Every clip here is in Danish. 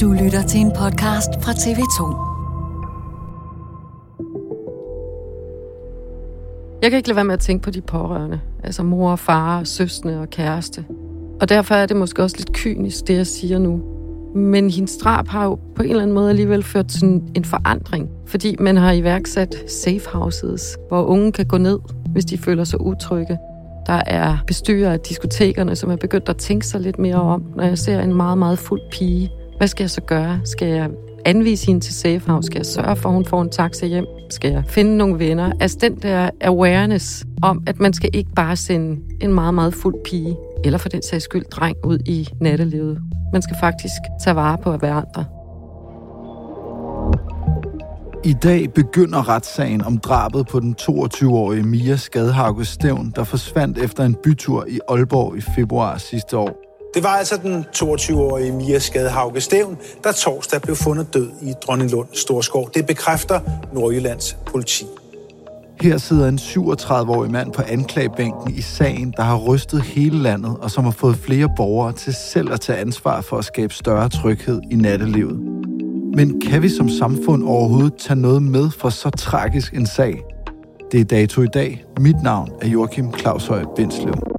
Du lytter til en podcast fra TV2. Jeg kan ikke lade være med at tænke på de pårørende. Altså mor, far, søstre og kæreste. Og derfor er det måske også lidt kynisk, det jeg siger nu. Men hendes drab har jo på en eller anden måde alligevel ført til en forandring. Fordi man har iværksat safe houses, hvor unge kan gå ned, hvis de føler sig utrygge. Der er bestyrer af diskotekerne, som er begyndt at tænke sig lidt mere om. Når jeg ser en meget, meget fuld pige, hvad skal jeg så gøre? Skal jeg anvise hende til safe house? Skal jeg sørge for, at hun får en taxa hjem? Skal jeg finde nogle venner? Altså den der awareness om, at man skal ikke bare sende en meget, meget fuld pige, eller for den sags skyld dreng, ud i nattelivet. Man skal faktisk tage vare på hverandre. I dag begynder retssagen om drabet på den 22-årige Mia Skadhauke Stævn, der forsvandt efter en bytur i Aalborg i februar sidste år. Det var altså den 22-årige Mia Skadehauke Stævn, der torsdag blev fundet død i Dronninglund Storskov. Det bekræfter Nordjyllands politi. Her sidder en 37-årig mand på anklagebænken i sagen, der har rystet hele landet, og som har fået flere borgere til selv at tage ansvar for at skabe større tryghed i nattelivet. Men kan vi som samfund overhovedet tage noget med for så tragisk en sag? Det er dato i dag. Mit navn er Joachim Claushøj Bindslev.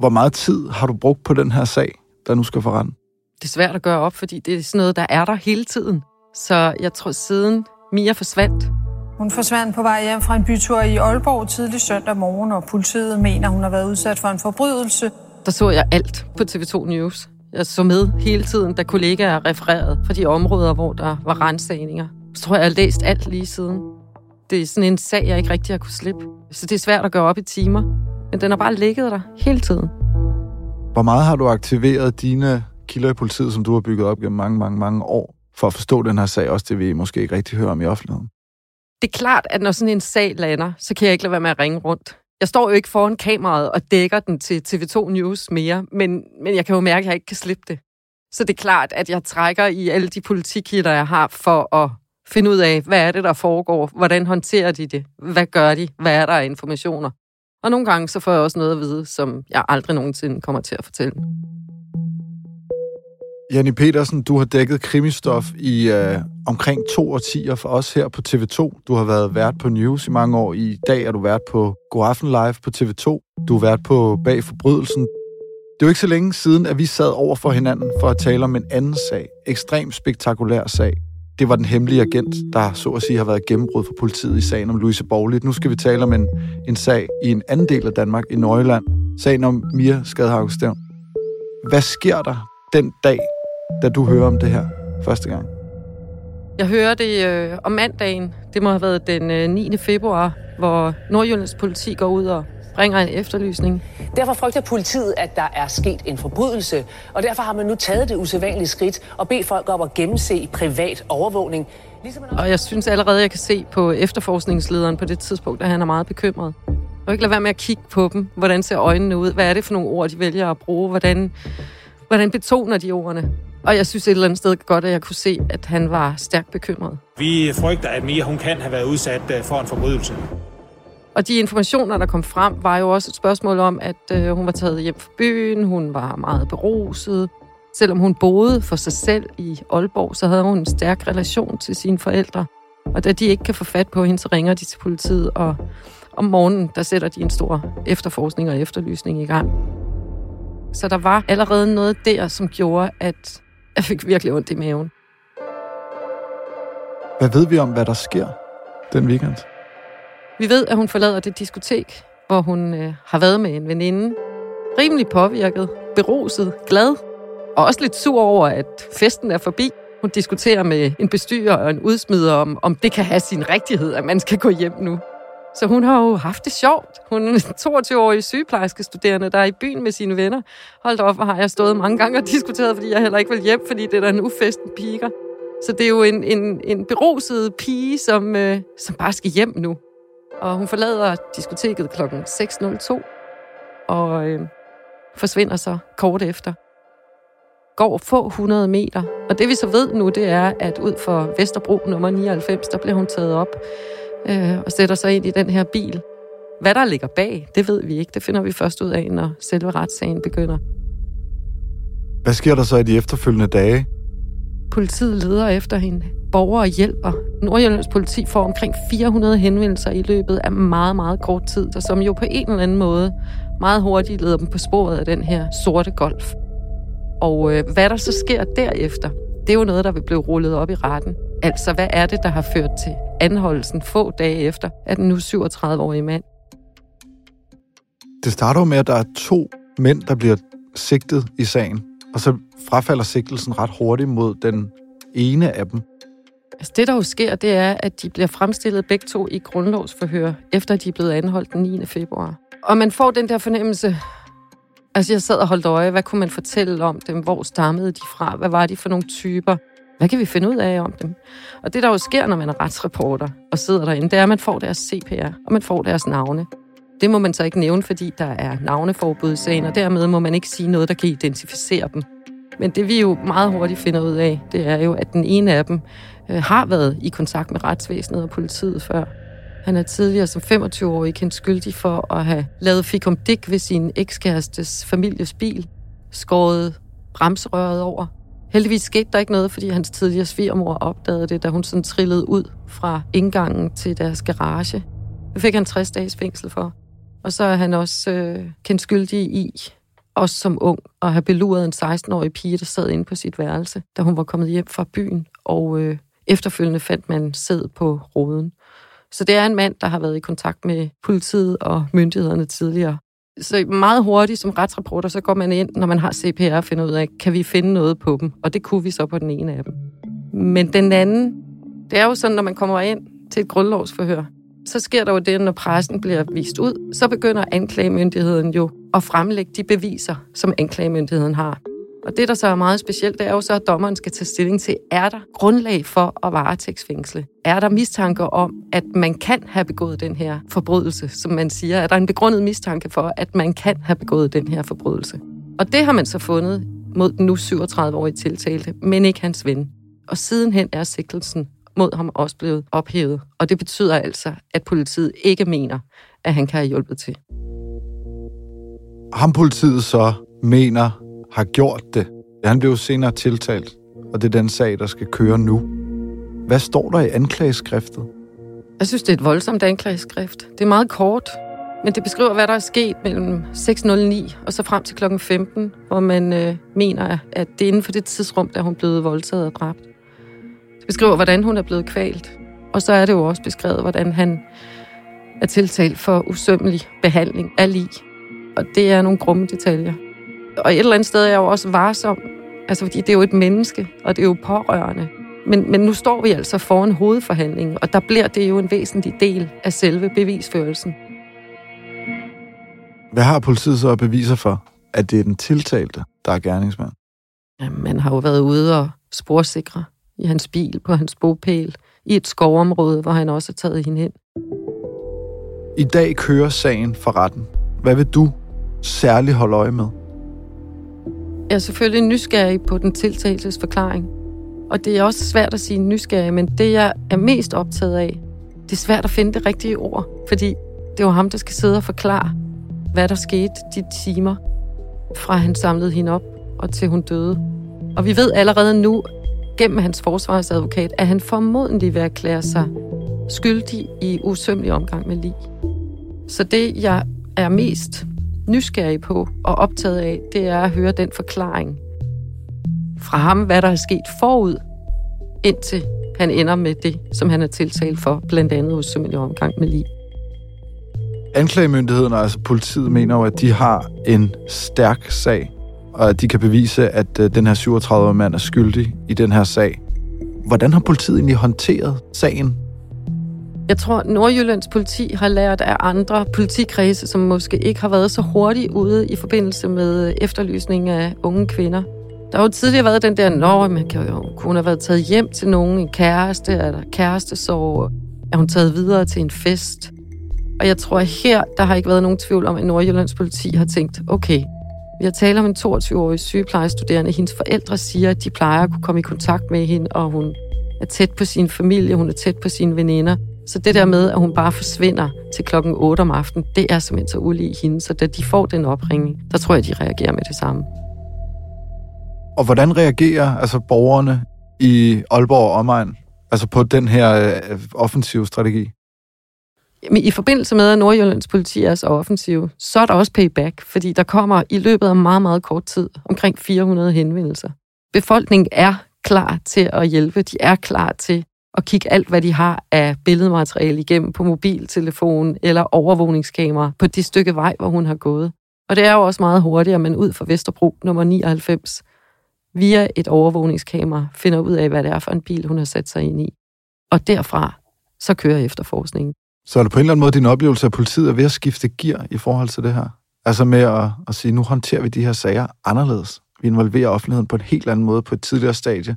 Hvor meget tid har du brugt på den her sag, der nu skal forrende? Det er svært at gøre op, fordi det er sådan noget, der er der hele tiden. Så jeg tror, siden Mia forsvandt, Hun forsvandt på vej hjem fra en bytur i Aalborg tidlig søndag morgen, og politiet mener, hun har været udsat for en forbrydelse. der så jeg alt på TV2 News. Jeg så med hele tiden, da kollegaer refererede fra de områder, hvor der var rensagninger. Så tror jeg, jeg har læst alt lige siden. Det er sådan en sag, jeg ikke rigtig har kunne slippe. Så det er svært at gøre op i timer. Men den har bare ligget der hele tiden. Hvor meget har du aktiveret dine kilder i politiet, som du har bygget op gennem mange, mange, mange år, for at forstå den her sag, også det vi måske ikke rigtig hører om i offentligheden? Det er klart, at når sådan en sag lander, så kan jeg ikke lade være med at ringe rundt. Jeg står jo ikke foran kameraet og dækker den til TV2 News mere, men, men jeg kan jo mærke, at jeg ikke kan slippe det. Så det er klart, at jeg trækker i alle de politikilder, jeg har, for at finde ud af, hvad er det, der foregår? Hvordan håndterer de det? Hvad gør de? Hvad er der af informationer? Og nogle gange så får jeg også noget at vide, som jeg aldrig nogensinde kommer til at fortælle. Janni Petersen, du har dækket krimistof i øh, omkring to årtier for os her på TV2. Du har været vært på News i mange år. I dag er du vært på Godaften Live på TV2. Du har været på Bag Forbrydelsen. Det er jo ikke så længe siden, at vi sad over for hinanden for at tale om en anden sag. Ekstremt spektakulær sag. Det var den hemmelige agent, der så at sige har været gennembrud for politiet i sagen om Louise Borglit. Nu skal vi tale om en, en sag i en anden del af Danmark, i Nøjeland. Sagen om Mia Skadhavgstævn. Hvad sker der den dag, da du hører om det her første gang? Jeg hører det øh, om mandagen. Det må have været den øh, 9. februar, hvor Nordjyllands politi går ud og bringer en efterlysning. Derfor frygter politiet, at der er sket en forbrydelse, og derfor har man nu taget det usædvanlige skridt og bedt folk op at gennemse privat overvågning. Og jeg synes allerede, jeg kan se på efterforskningslederen på det tidspunkt, at han er meget bekymret. Og ikke lade være med at kigge på dem. Hvordan ser øjnene ud? Hvad er det for nogle ord, de vælger at bruge? Hvordan, hvordan betoner de ordene? Og jeg synes et eller andet sted godt, at jeg kunne se, at han var stærkt bekymret. Vi frygter, at Mia hun kan have været udsat øh, for en forbrydelse. Og de informationer, der kom frem, var jo også et spørgsmål om, at øh, hun var taget hjem fra byen, hun var meget beruset. Selvom hun boede for sig selv i Aalborg, så havde hun en stærk relation til sine forældre. Og da de ikke kan få fat på hende, så ringer de til politiet, og om morgenen, der sætter de en stor efterforskning og efterlysning i gang. Så der var allerede noget der, som gjorde, at jeg fik virkelig ondt i maven. Hvad ved vi om, hvad der sker den weekend? Vi ved, at hun forlader det diskotek, hvor hun øh, har været med en veninde. Rimelig påvirket, beruset, glad, og også lidt sur over, at festen er forbi. Hun diskuterer med en bestyrer og en udsmider om, om det kan have sin rigtighed, at man skal gå hjem nu. Så hun har jo haft det sjovt. Hun er en 22-årig sygeplejerske studerende, der er i byen med sine venner. Hold op, hvor har jeg stået mange gange og diskuteret, fordi jeg heller ikke vil hjem, fordi det er der en ufesten piger. Så det er jo en, en, en beruset pige, som, øh, som bare skal hjem nu. Og hun forlader diskoteket kl. 6.02 og øh, forsvinder så kort efter. Går få 100 meter. Og det vi så ved nu, det er, at ud for Vesterbro nummer 99, der bliver hun taget op øh, og sætter sig ind i den her bil. Hvad der ligger bag, det ved vi ikke. Det finder vi først ud af, når selve retssagen begynder. Hvad sker der så i de efterfølgende dage? Politiet leder efter hende. Borgere hjælper. Nordjyllands politi får omkring 400 henvendelser i løbet af meget, meget kort tid, og som jo på en eller anden måde meget hurtigt leder dem på sporet af den her sorte golf. Og øh, hvad der så sker derefter, det er jo noget, der vil blive rullet op i retten. Altså, hvad er det, der har ført til anholdelsen få dage efter, af den nu 37-årige mand? Det starter med, at der er to mænd, der bliver sigtet i sagen, og så frafalder sigtelsen ret hurtigt mod den ene af dem. Altså, det, der jo sker, det er, at de bliver fremstillet begge to i grundlovsforhør, efter de er blevet anholdt den 9. februar. Og man får den der fornemmelse, altså jeg sad og holdt øje, hvad kunne man fortælle om dem? Hvor stammede de fra? Hvad var de for nogle typer? Hvad kan vi finde ud af om dem? Og det, der jo sker, når man er retsreporter og sidder derinde, det er, at man får deres CPR, og man får deres navne. Det må man så ikke nævne, fordi der er navneforbud i sagen, og dermed må man ikke sige noget, der kan identificere dem. Men det vi jo meget hurtigt finder ud af, det er jo, at den ene af dem øh, har været i kontakt med retsvæsenet og politiet før. Han er tidligere som 25-årig kendt skyldig for at have lavet fikum dig ved sin ekskærestes families bil, skåret bremserøret over. Heldigvis skete der ikke noget, fordi hans tidligere svigermor opdagede det, da hun sådan trillede ud fra indgangen til deres garage. Det fik han 60 dages fængsel for. Og så er han også øh, kendt skyldig i, også som ung, at have beluret en 16-årig pige, der sad inde på sit værelse, da hun var kommet hjem fra byen, og øh, efterfølgende fandt man sæd på roden. Så det er en mand, der har været i kontakt med politiet og myndighederne tidligere. Så meget hurtigt som retsrapporter, så går man ind, når man har CPR, og finder ud af, kan vi finde noget på dem? Og det kunne vi så på den ene af dem. Men den anden, det er jo sådan, når man kommer ind til et grundlovsforhør, så sker der jo det, når pressen bliver vist ud, så begynder anklagemyndigheden jo at fremlægge de beviser, som anklagemyndigheden har. Og det, der så er meget specielt, det er jo så, at dommeren skal tage stilling til, er der grundlag for at varetægtsfængsle? Er der mistanke om, at man kan have begået den her forbrydelse, som man siger? Er der en begrundet mistanke for, at man kan have begået den her forbrydelse? Og det har man så fundet mod den nu 37-årige tiltalte, men ikke hans ven. Og sidenhen er sigtelsen mod ham også blevet ophævet. Og det betyder altså, at politiet ikke mener, at han kan have hjulpet til. Ham politiet så mener har gjort det. Han blev senere tiltalt, og det er den sag, der skal køre nu. Hvad står der i anklageskriftet? Jeg synes, det er et voldsomt anklageskrift. Det er meget kort, men det beskriver, hvad der er sket mellem 6.09 og så frem til klokken 15, hvor man øh, mener, at det er inden for det tidsrum, da hun blev voldtaget og dræbt. Beskriver, hvordan hun er blevet kvalt. Og så er det jo også beskrevet, hvordan han er tiltalt for usømmelig behandling af lig. Og det er nogle grumme detaljer. Og et eller andet sted er jeg jo også varsom, altså fordi det er jo et menneske, og det er jo pårørende. Men, men nu står vi altså foran hovedforhandlingen, og der bliver det jo en væsentlig del af selve bevisførelsen. Hvad har politiet så beviser for, at det er den tiltalte, der er gerningsmand? Ja, man har jo været ude og sporsikre i hans bil, på hans bogpæl, i et skovområde, hvor han også har taget hende hen. I dag kører sagen for retten. Hvad vil du særligt holde øje med? Jeg er selvfølgelig nysgerrig på den tiltaltes forklaring. Og det er også svært at sige nysgerrig, men det jeg er mest optaget af, det er svært at finde det rigtige ord, fordi det var ham, der skal sidde og forklare, hvad der skete de timer, fra han samlede hende op og til hun døde. Og vi ved allerede nu, gennem hans forsvarsadvokat, at han formodentlig vil erklære sig skyldig i usømmelig omgang med lig. Så det, jeg er mest nysgerrig på og optaget af, det er at høre den forklaring fra ham, hvad der er sket forud, indtil han ender med det, som han er tiltalt for, blandt andet usømmelig omgang med lig. Anklagemyndigheden, altså politiet, mener jo, at de har en stærk sag, og at de kan bevise, at øh, den her 37-årige mand er skyldig i den her sag. Hvordan har politiet egentlig håndteret sagen? Jeg tror, Nordjyllands politi har lært af andre politikredse, som måske ikke har været så hurtigt ude i forbindelse med efterlysning af unge kvinder. Der har jo tidligere været den der, når man kan jo kun have været taget hjem til nogen, en kæreste, eller kærestesorg, er hun taget videre til en fest. Og jeg tror, at her, der har ikke været nogen tvivl om, at Nordjyllands politi har tænkt, okay, vi har talt om en 22-årig sygeplejestuderende. Hendes forældre siger, at de plejer at kunne komme i kontakt med hende, og hun er tæt på sin familie, hun er tæt på sine veninder. Så det der med, at hun bare forsvinder til klokken 8 om aftenen, det er simpelthen så ulig hende. Så da de får den opringning, der tror jeg, de reagerer med det samme. Og hvordan reagerer altså borgerne i Aalborg og omegn altså på den her øh, offensive strategi? I forbindelse med, at Nordjyllands politi er så offensiv, så er der også payback, fordi der kommer i løbet af meget, meget kort tid omkring 400 henvendelser. Befolkningen er klar til at hjælpe. De er klar til at kigge alt, hvad de har af billedmateriale igennem på mobiltelefon eller overvågningskamera på det stykke vej, hvor hun har gået. Og det er jo også meget hurtigere, men ud fra Vesterbro nummer 99, via et overvågningskamera, finder ud af, hvad det er for en bil, hun har sat sig ind i. Og derfra, så kører efterforskningen. Så er det på en eller anden måde din oplevelse, at politiet er ved at skifte gear i forhold til det her? Altså med at, at sige, nu håndterer vi de her sager anderledes. Vi involverer offentligheden på en helt anden måde på et tidligere stadie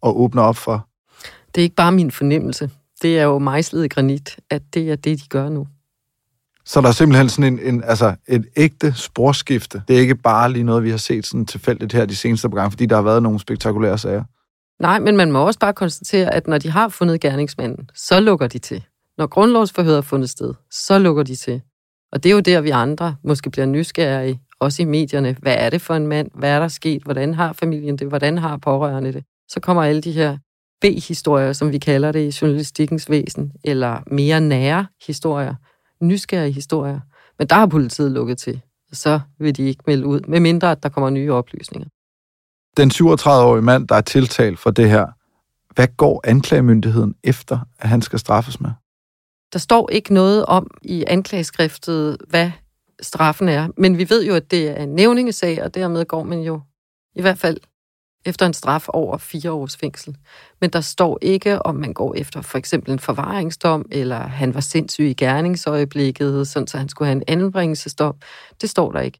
og åbner op for... Det er ikke bare min fornemmelse. Det er jo mejslet i granit, at det er det, de gør nu. Så der er simpelthen sådan en, en, altså et ægte sporskifte. Det er ikke bare lige noget, vi har set sådan tilfældigt her de seneste par gange, fordi der har været nogle spektakulære sager. Nej, men man må også bare konstatere, at når de har fundet gerningsmanden, så lukker de til. Når grundlovsforhøret er fundet sted, så lukker de til. Og det er jo der, vi andre måske bliver nysgerrige, også i medierne. Hvad er det for en mand? Hvad er der sket? Hvordan har familien det? Hvordan har pårørende det? Så kommer alle de her B-historier, som vi kalder det i journalistikkens væsen, eller mere nære historier, nysgerrige historier. Men der har politiet lukket til. Så vil de ikke melde ud, medmindre at der kommer nye oplysninger. Den 37-årige mand, der er tiltalt for det her, hvad går anklagemyndigheden efter, at han skal straffes med? Der står ikke noget om i anklageskriftet, hvad straffen er. Men vi ved jo, at det er en nævningesag, og dermed går man jo i hvert fald efter en straf over fire års fængsel. Men der står ikke, om man går efter for eksempel en forvaringsdom, eller han var sindssyg i gerningsøjeblikket, sådan så han skulle have en anbringelsesdom. Det står der ikke.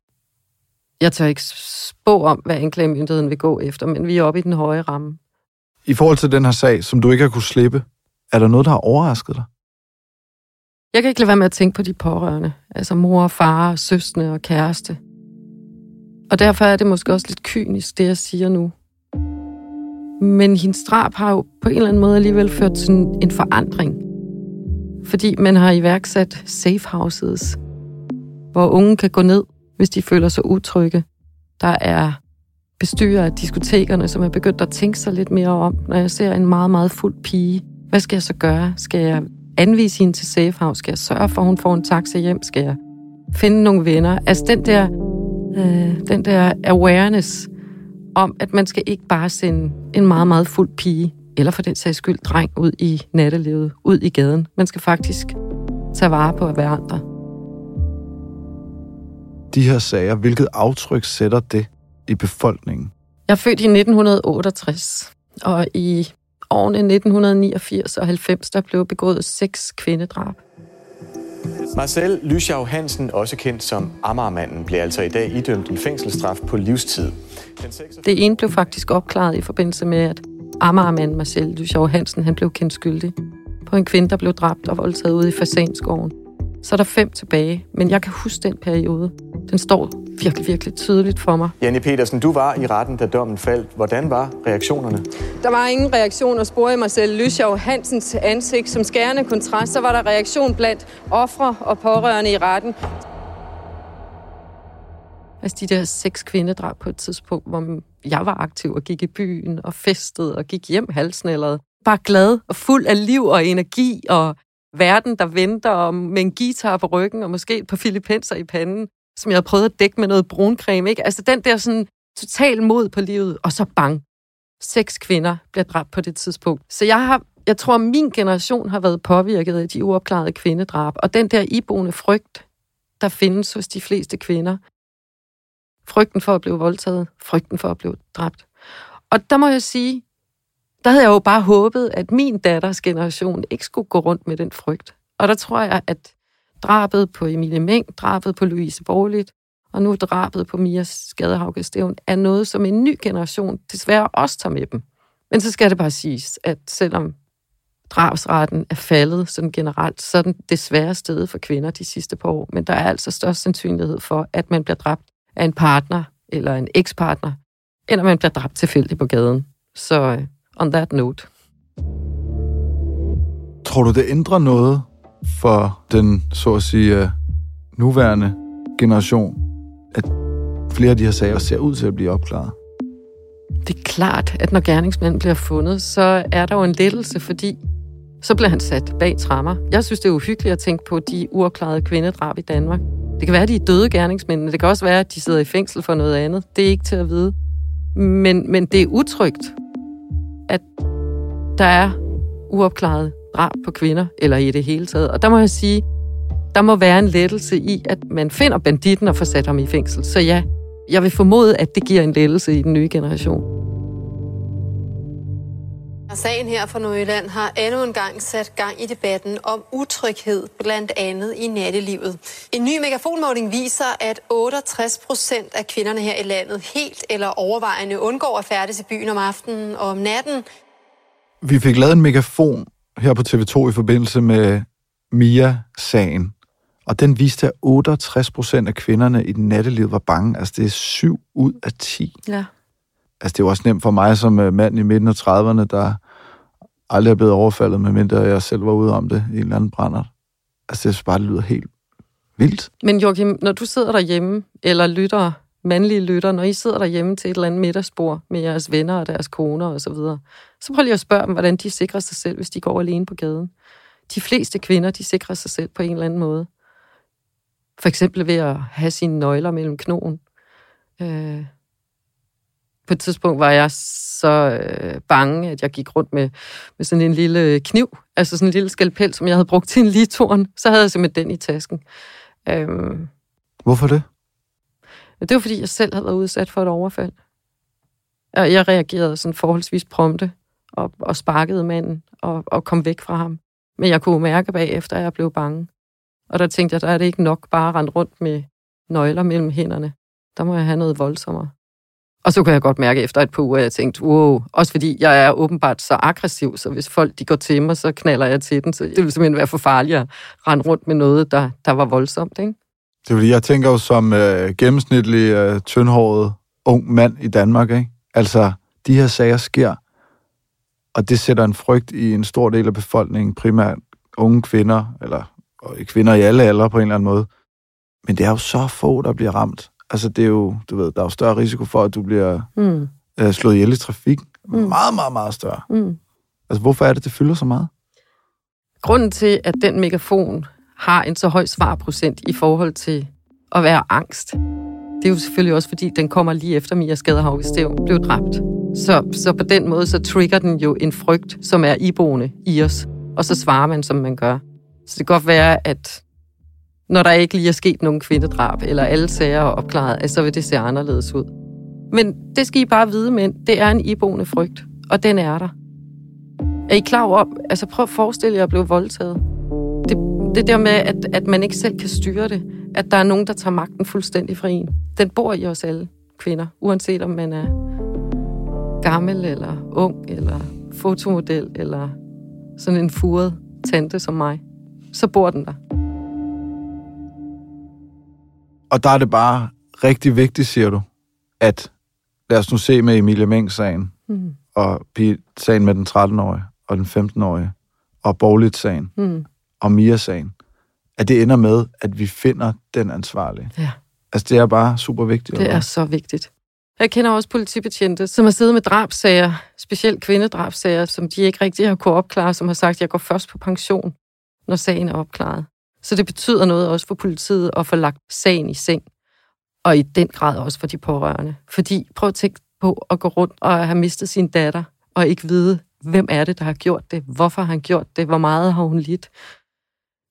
Jeg tør ikke spå om, hvad anklagemyndigheden vil gå efter, men vi er oppe i den høje ramme. I forhold til den her sag, som du ikke har kunne slippe, er der noget, der har overrasket dig? Jeg kan ikke lade være med at tænke på de pårørende. Altså mor, far, søstre og kæreste. Og derfor er det måske også lidt kynisk, det jeg siger nu. Men hendes drab har jo på en eller anden måde alligevel ført til en forandring. Fordi man har iværksat safe houses, hvor unge kan gå ned, hvis de føler sig utrygge. Der er bestyrer af diskotekerne, som er begyndt at tænke sig lidt mere om, når jeg ser en meget, meget fuld pige. Hvad skal jeg så gøre? Skal jeg anvise hende til safe house? Skal jeg sørge for, at hun får en taxa hjem? Skal jeg finde nogle venner? Altså den der, øh, den der awareness om, at man skal ikke bare sende en meget, meget fuld pige, eller for den sags skyld dreng, ud i nattelivet, ud i gaden. Man skal faktisk tage vare på hver andre. De her sager, hvilket aftryk sætter det i befolkningen? Jeg er født i 1968, og i årene 1989 og 90, der blev begået seks kvindedrab. Marcel Lysjav Hansen, også kendt som Amagermanden, blev altså i dag idømt en fængselsstraf på livstid. Det ene blev faktisk opklaret i forbindelse med, at Amagermand Marcel Lyschov Hansen, han blev kendt skyldig på en kvinde, der blev dræbt og voldtaget ude i Fasanskoven. Så er der fem tilbage, men jeg kan huske den periode. Den står virkelig, virkelig tydeligt for mig. Janne Petersen, du var i retten, da dommen faldt. Hvordan var reaktionerne? Der var ingen reaktion at spore i Marcel Lyschov Hansens ansigt. Som skærende kontrast, så var der reaktion blandt ofre og pårørende i retten. Altså de der seks kvindedrab på et tidspunkt, hvor jeg var aktiv og gik i byen og festede og gik hjem halsnællet. Bare glad og fuld af liv og energi og verden, der venter og med en guitar på ryggen og måske et par filipenser i panden, som jeg havde prøvet at dække med noget bruncreme. Ikke? Altså den der sådan total mod på livet, og så bang. Seks kvinder bliver dræbt på det tidspunkt. Så jeg har jeg tror, min generation har været påvirket af de uopklarede kvindedrab, og den der iboende frygt, der findes hos de fleste kvinder, Frygten for at blive voldtaget. Frygten for at blive dræbt. Og der må jeg sige, der havde jeg jo bare håbet, at min datters generation ikke skulle gå rundt med den frygt. Og der tror jeg, at drabet på Emilie Meng, drabet på Louise Borligt, og nu drabet på Mia Skadehavke Stævn, er noget, som en ny generation desværre også tager med dem. Men så skal det bare siges, at selvom drabsretten er faldet sådan generelt, så er den desværre stedet for kvinder de sidste par år. Men der er altså størst sandsynlighed for, at man bliver dræbt af en partner eller en ekspartner, eller man bliver dræbt tilfældigt på gaden. Så øh, on that note. Tror du, det ændrer noget for den, så at sige, øh, nuværende generation, at flere af de her sager ser ud til at blive opklaret? Det er klart, at når gerningsmanden bliver fundet, så er der jo en lettelse, fordi så bliver han sat bag trammer. Jeg synes, det er uhyggeligt at tænke på de uopklarede kvindedrab i Danmark. Det kan være, at de er døde gerningsmændene. Det kan også være, at de sidder i fængsel for noget andet. Det er ikke til at vide. Men, men det er utrygt, at der er uopklarede drab på kvinder, eller i det hele taget. Og der må jeg sige, der må være en lettelse i, at man finder banditten og får sat ham i fængsel. Så ja, jeg vil formode, at det giver en lettelse i den nye generation. Sagen her fra Nordjylland har endnu en gang sat gang i debatten om utryghed, blandt andet i nattelivet. En ny megafonmåling viser, at 68 procent af kvinderne her i landet helt eller overvejende undgår at færdes i byen om aftenen og om natten. Vi fik lavet en megafon her på TV2 i forbindelse med Mia-sagen. Og den viste, at 68 procent af kvinderne i den nattelivet var bange. Altså det er 7 ud af 10. Ja. Altså det er jo også nemt for mig som øh, mand i midten af 30'erne, der aldrig er blevet overfaldet, medmindre jeg selv var ude om det i en eller anden brænder. Altså, det bare det lyder helt vildt. Men Joachim, når du sidder derhjemme, eller lytter, mandlige lytter, når I sidder derhjemme til et eller andet middagsbord med jeres venner og deres koner og så videre, så prøv lige at spørge dem, hvordan de sikrer sig selv, hvis de går alene på gaden. De fleste kvinder, de sikrer sig selv på en eller anden måde. For eksempel ved at have sine nøgler mellem knogen. Øh, på et tidspunkt var jeg så øh, bange, at jeg gik rundt med, med sådan en lille kniv, altså sådan en lille skalpel, som jeg havde brugt til en litoren. Så havde jeg simpelthen den i tasken. Øh, Hvorfor det? Det var, fordi jeg selv havde været udsat for et overfald. Og jeg reagerede sådan forholdsvis prompte og, og sparkede manden og, og kom væk fra ham. Men jeg kunne mærke bagefter, at jeg blev bange. Og der tænkte jeg, der er det ikke nok bare at rende rundt med nøgler mellem hænderne. Der må jeg have noget voldsommere. Og så kunne jeg godt mærke efter et par uger, at jeg tænkte, wow, også fordi jeg er åbenbart så aggressiv, så hvis folk de går til mig, så knaller jeg til den. Så det ville simpelthen være for farligt at rende rundt med noget, der, der var voldsomt. Ikke? Det er fordi, jeg tænker jo som øh, gennemsnitlig øh, tyndhåret ung mand i Danmark, ikke? Altså, de her sager sker, og det sætter en frygt i en stor del af befolkningen, primært unge kvinder, eller kvinder i alle aldre på en eller anden måde. Men det er jo så få, der bliver ramt. Altså, det er jo, du ved, der er jo større risiko for, at du bliver mm. øh, slået ihjel i trafik. Mm. Meget, meget, meget større. Mm. Altså, hvorfor er det, det fylder så meget? Grunden til, at den megafon har en så høj svarprocent i forhold til at være angst, det er jo selvfølgelig også, fordi den kommer lige efter Mia Skaderhauke Stæv blev dræbt. Så, så på den måde, så trigger den jo en frygt, som er iboende i os. Og så svarer man, som man gør. Så det kan godt være, at når der ikke lige er sket nogen kvindedrab, eller alle sager er opklaret, så vil det se anderledes ud. Men det skal I bare vide, men det er en iboende frygt, og den er der. Er I klar over, altså prøv at forestille jer at blive voldtaget. Det, der med, at, at man ikke selv kan styre det, at der er nogen, der tager magten fuldstændig fra en. Den bor i os alle kvinder, uanset om man er gammel eller ung eller fotomodel eller sådan en furet tante som mig, så bor den der. Og der er det bare rigtig vigtigt, siger du, at lad os nu se med Emilie Meng-sagen, mm. og sagen med den 13-årige og den 15-årige, og Borglit-sagen, mm. Og Mia-sagen, at det ender med, at vi finder den ansvarlige. Ja. Altså, det er bare super vigtigt. Det er så vigtigt. Jeg kender også politibetjente, som har siddet med drabsager, specielt kvindedrabsager, som de ikke rigtig har kunne opklare, som har sagt, at jeg går først på pension, når sagen er opklaret. Så det betyder noget også for politiet at få lagt sagen i seng, og i den grad også for de pårørende. Fordi prøv at tænke på at gå rundt og have mistet sin datter, og ikke vide, hvem er det, der har gjort det, hvorfor har han gjort det, hvor meget har hun lidt.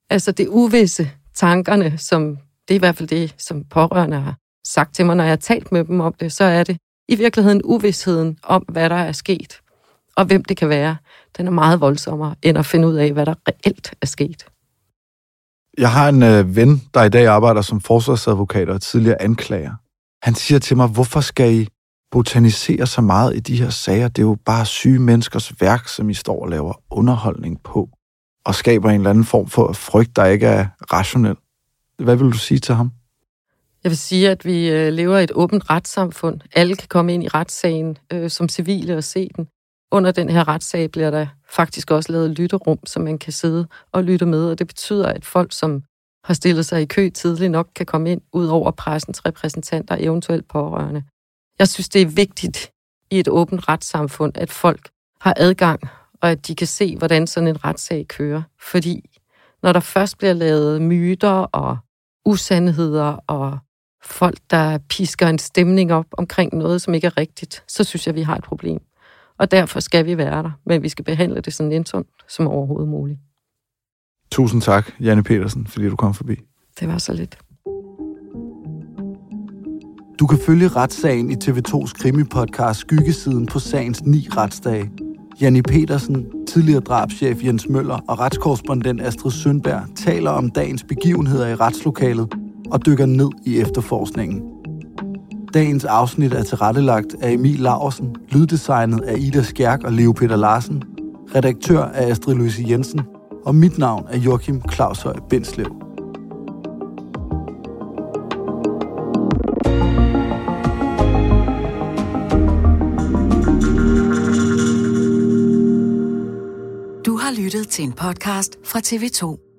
Altså det uvisse tankerne, som det er i hvert fald det, som pårørende har sagt til mig, når jeg har talt med dem om det, så er det i virkeligheden uvidsheden om, hvad der er sket, og hvem det kan være. Den er meget voldsommere, end at finde ud af, hvad der reelt er sket. Jeg har en øh, ven, der i dag arbejder som forsvarsadvokat og tidligere anklager. Han siger til mig, hvorfor skal I botanisere så meget i de her sager? Det er jo bare syge menneskers værk, som I står og laver underholdning på, og skaber en eller anden form for frygt, der ikke er rationel. Hvad vil du sige til ham? Jeg vil sige, at vi øh, lever i et åbent retssamfund. Alle kan komme ind i retssagen øh, som civile og se den. Under den her retssag bliver der faktisk også lavet lytterum, så man kan sidde og lytte med, og det betyder, at folk, som har stillet sig i kø tidligt nok, kan komme ind ud over pressens repræsentanter, eventuelt pårørende. Jeg synes, det er vigtigt i et åbent retssamfund, at folk har adgang, og at de kan se, hvordan sådan en retssag kører. Fordi når der først bliver lavet myter og usandheder og folk, der pisker en stemning op omkring noget, som ikke er rigtigt, så synes jeg, vi har et problem. Og derfor skal vi være der, men vi skal behandle det så nænsomt som overhovedet muligt. Tusind tak, Janne Petersen, fordi du kom forbi. Det var så lidt. Du kan følge retssagen i TV2's krimipodcast Skyggesiden på sagens ni retsdage. Janni Petersen, tidligere drabschef Jens Møller og retskorrespondent Astrid Sønberg taler om dagens begivenheder i retslokalet og dykker ned i efterforskningen. Dagens afsnit er tilrettelagt af Emil Laursen, lyddesignet af Ida Skjærk og Leo Peter Larsen, redaktør af Astrid Louise Jensen, og mit navn er Joachim Claushøj Bindslev. Til en podcast fra TV2.